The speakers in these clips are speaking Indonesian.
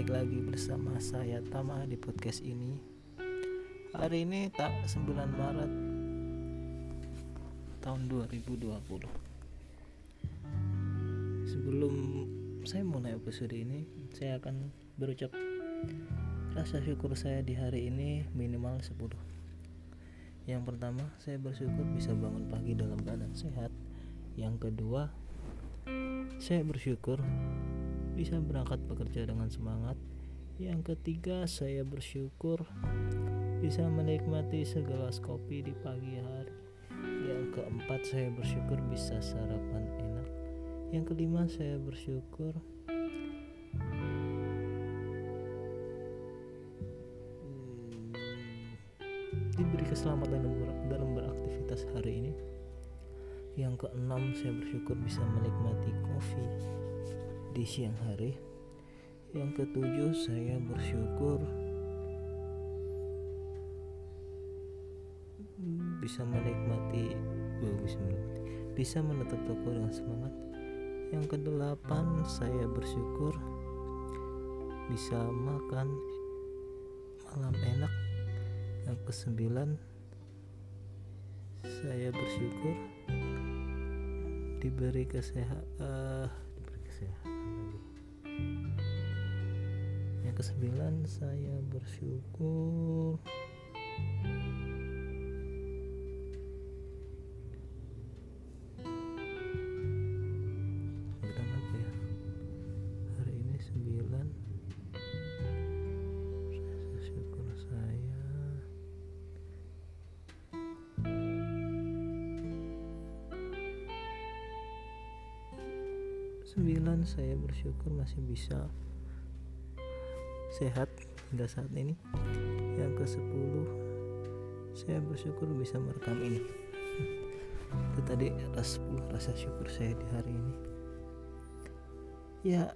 balik lagi bersama saya Tama di podcast ini. Hari ini tak 9 Maret tahun 2020 Sebelum saya mulai episode ini Saya akan berucap rasa syukur saya di hari ini minimal 10 Yang pertama saya bersyukur bisa bangun pagi dalam keadaan sehat. Yang kedua saya bersyukur bisa berangkat bekerja dengan semangat. Yang ketiga, saya bersyukur bisa menikmati segelas kopi di pagi hari. Yang keempat, saya bersyukur bisa sarapan enak. Yang kelima, saya bersyukur hmm, diberi keselamatan dalam beraktivitas hari ini. Yang keenam, saya bersyukur bisa menikmati kopi di siang hari. Yang ketujuh, saya bersyukur bisa menikmati, oh, bisa menikmati, bisa menutup toko dengan semangat. Yang kedelapan, saya bersyukur bisa makan malam enak. Yang kesembilan, saya bersyukur diberi kesehatan, uh, diberi kesehatan kesembilan saya bersyukur sembilan saya bersyukur masih bisa sehat hingga saat ini. Yang ke 10 saya bersyukur bisa merekam ini. Hmm, itu tadi atas 10 rasa syukur saya di hari ini. Ya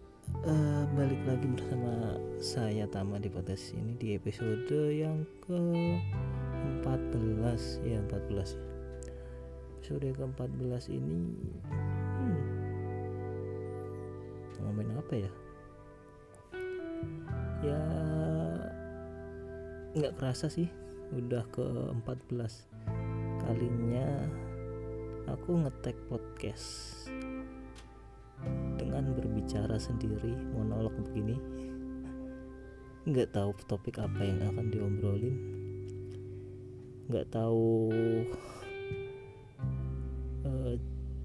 uh, balik lagi bersama saya Tama di podcast ini di episode yang ke 14 ya 14 episode ke 14 ini ngomongin apa ya? Ya nggak kerasa sih udah ke 14 kalinya aku ngetek podcast dengan berbicara sendiri monolog begini. Nggak tahu topik apa yang akan diobrolin. Nggak tahu uh,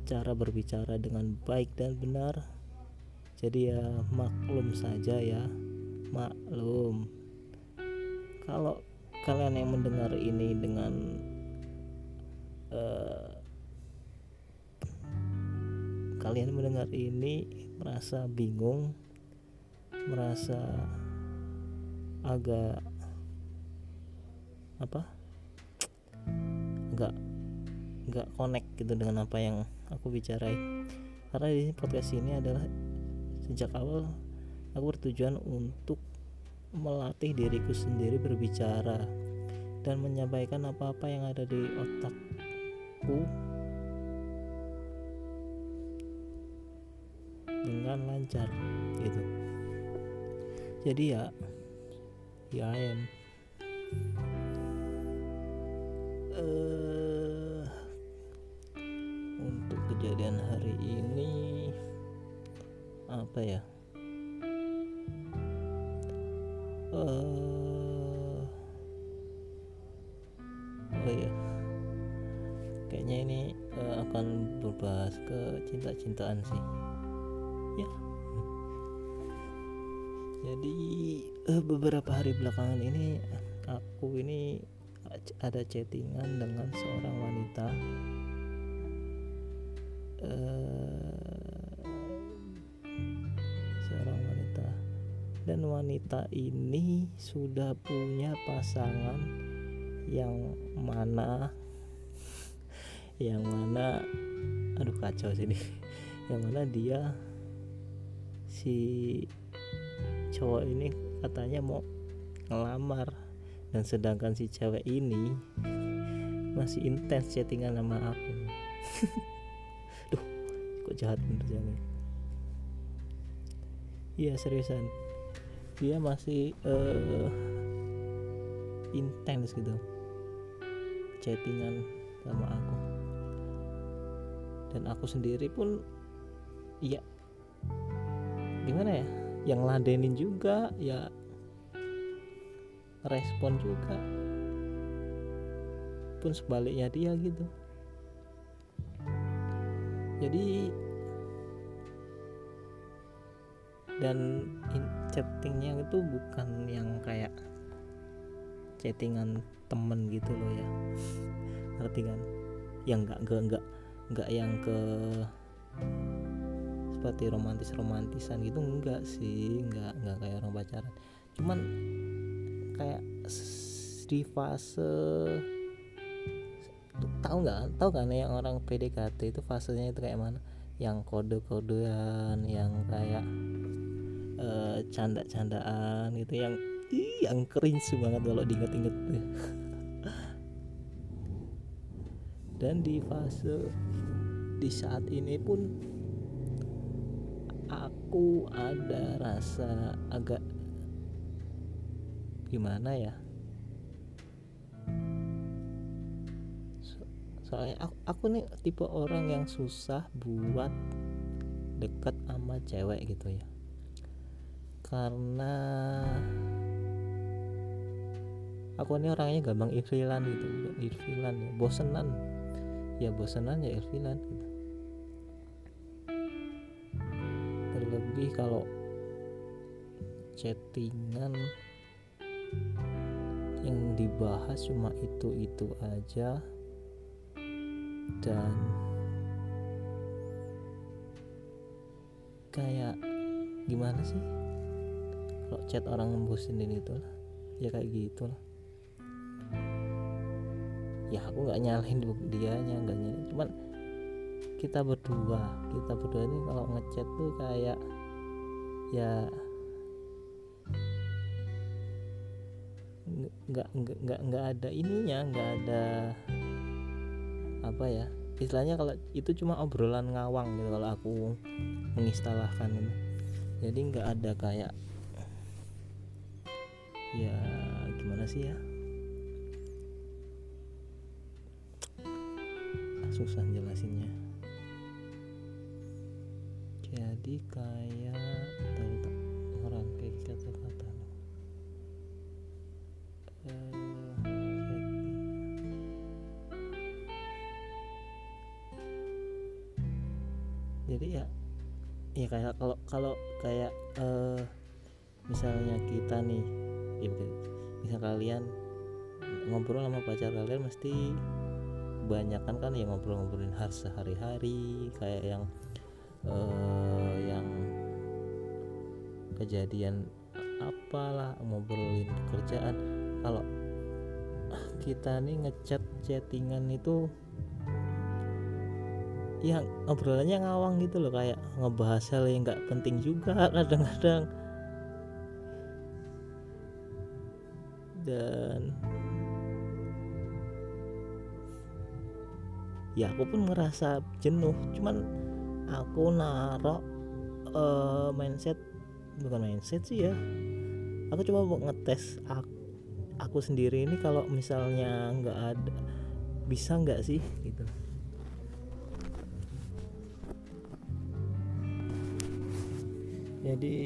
cara berbicara dengan baik dan benar jadi ya maklum saja ya. Maklum. Kalau kalian yang mendengar ini dengan uh, kalian mendengar ini merasa bingung merasa agak apa? Agak nggak connect gitu dengan apa yang aku bicarai karena di podcast ini adalah sejak awal aku bertujuan untuk melatih diriku sendiri berbicara dan menyampaikan apa-apa yang ada di otakku dengan lancar gitu. Jadi ya ya ayam uh, untuk kejadian hari ini apa ya? Uh, oh ya kayaknya ini uh, akan berbahas ke cinta-cintaan sih. Ya. Jadi uh, beberapa hari belakangan ini aku ini ada chattingan dengan seorang wanita. Uh, dan wanita ini sudah punya pasangan yang mana? Yang mana? Aduh kacau sini yang mana dia si cowok ini katanya mau ngelamar dan sedangkan si cewek ini masih intens chattingan sama aku. Duh kok jahat bener jangan iya seriusan dia masih uh, intens gitu. Chattingan sama aku. Dan aku sendiri pun ya gimana ya? Yang ladenin juga ya respon juga. Pun sebaliknya dia gitu. Jadi dan chattingnya itu bukan yang kayak chattingan temen gitu loh ya. Ngerti kan? Yang enggak enggak enggak enggak yang ke seperti romantis romantisan gitu enggak sih. Enggak enggak kayak orang pacaran. Cuman kayak di fase tahu nggak? Tahu kan yang orang PDKT itu fasenya itu kayak mana? Yang kode-kodean yang kayak uh, canda-candaan gitu yang ih, yang cringe banget kalau diinget-inget dan di fase di saat ini pun aku ada rasa agak gimana ya? Soalnya aku, aku nih tipe orang yang susah buat dekat sama cewek gitu ya karena aku ini orangnya gampang ilfilan gitu. Ilfilan ya bosenan. Ya bosenan ya ilfilan gitu. Terlebih kalau chattingan yang dibahas cuma itu-itu aja dan kayak gimana sih kalau chat orang ngebosenin itu lah. Ya kayak gitu lah. Ya aku nggak nyalahin dia nya nggak nyalahin cuman kita berdua kita berdua ini kalau ngechat tuh kayak ya nggak nggak nggak ada ininya nggak ada apa ya. Istilahnya kalau itu cuma obrolan ngawang gitu kalau aku mengistilahkan itu jadi nggak ada kayak ya gimana sih ya? Susah jelasinnya. Jadi kayak jadi ya ya kayak kalau kalau kayak uh, misalnya kita nih ya misal kalian ngobrol sama pacar kalian mesti kebanyakan kan ya ngobrol-ngobrolin hari sehari-hari kayak yang uh, yang kejadian apalah ngobrolin pekerjaan kalau kita nih ngechat chattingan itu ya obrolannya ngawang gitu loh kayak ngebahas hal yang nggak penting juga kadang-kadang dan ya aku pun ngerasa jenuh. Cuman aku naruh uh, mindset bukan mindset sih ya. Aku coba mau ngetes aku, aku sendiri ini kalau misalnya nggak ada bisa nggak sih gitu. Jadi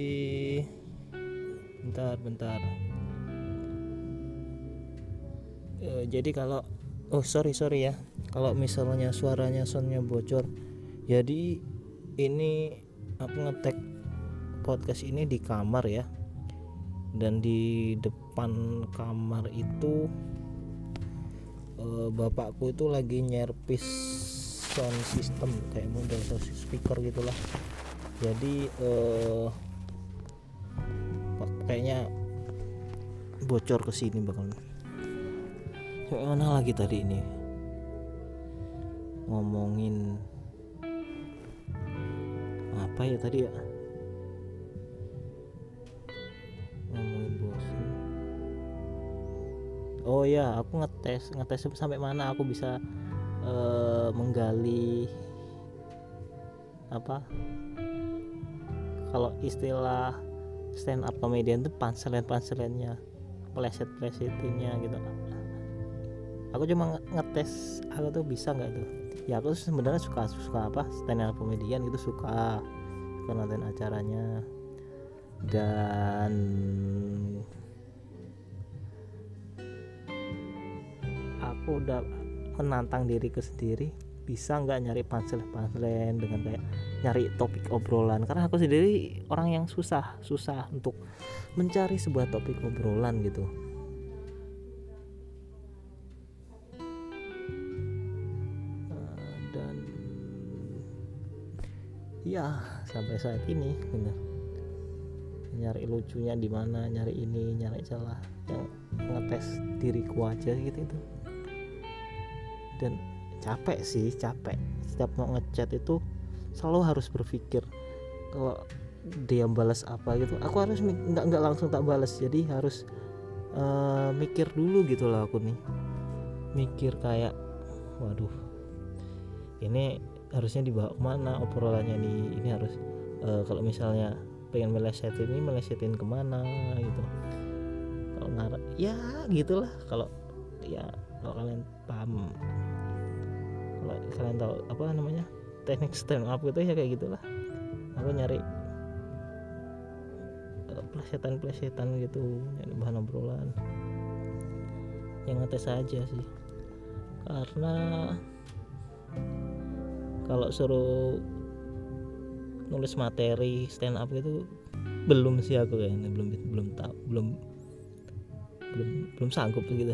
bentar bentar e, jadi kalau oh sorry sorry ya. Kalau misalnya suaranya soundnya bocor jadi ini aku ngetek podcast ini di kamar ya. Dan di depan kamar itu e, bapakku itu lagi nyerpis sound system kayak model speaker gitulah. Jadi uh, kayaknya bocor ke sini bakal Coba mana lagi tadi ini? Ngomongin apa ya tadi ya? Ngomongin bosan oh ya aku ngetes ngetes sampai mana aku bisa uh, menggali apa? Kalau istilah stand up comedian tuh punchline punchline-nya pleset plesetinnya gitu aku cuma ngetes aku tuh bisa nggak itu? Ya aku sebenarnya suka suka apa stand up comedian itu suka suka nonton acaranya. Dan aku udah menantang diriku sendiri bisa nggak nyari punchline punchline dengan kayak nyari topik obrolan? Karena aku sendiri orang yang susah susah untuk mencari sebuah topik obrolan gitu ya sampai saat ini bener nyari lucunya di mana nyari ini nyari celah yang ngetes diriku aja gitu itu. Dan capek sih capek. Setiap mau ngechat itu selalu harus berpikir kalau dia balas apa gitu. Aku harus nggak nggak langsung tak balas jadi harus eh, mikir dulu gitu lah aku nih. Mikir kayak waduh ini harusnya dibawa ke mana obrolannya nih ini harus eh, kalau misalnya pengen meleset ini melesetin ke mana gitu. Kalau ngarep ya gitulah kalau ya kalau kalian paham. Kalau kalian tahu apa namanya teknik stand up gitu ya kayak gitulah. Aku nyari eh, plesetan-plesetan gitu nyari bahan obrolan. Yang ngetes aja sih. Karena kalau suruh nulis materi stand up gitu belum sih aku kayaknya belum belum tahu belum belum belum sanggup gitu.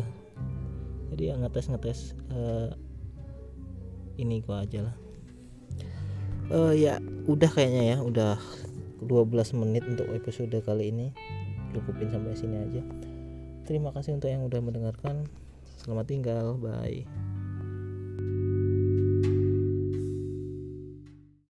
Jadi yang ngetes ngetes eh, ini kok aja lah. Eh ya udah kayaknya ya udah 12 menit untuk episode kali ini. Cukupin sampai sini aja. Terima kasih untuk yang udah mendengarkan. Selamat tinggal bye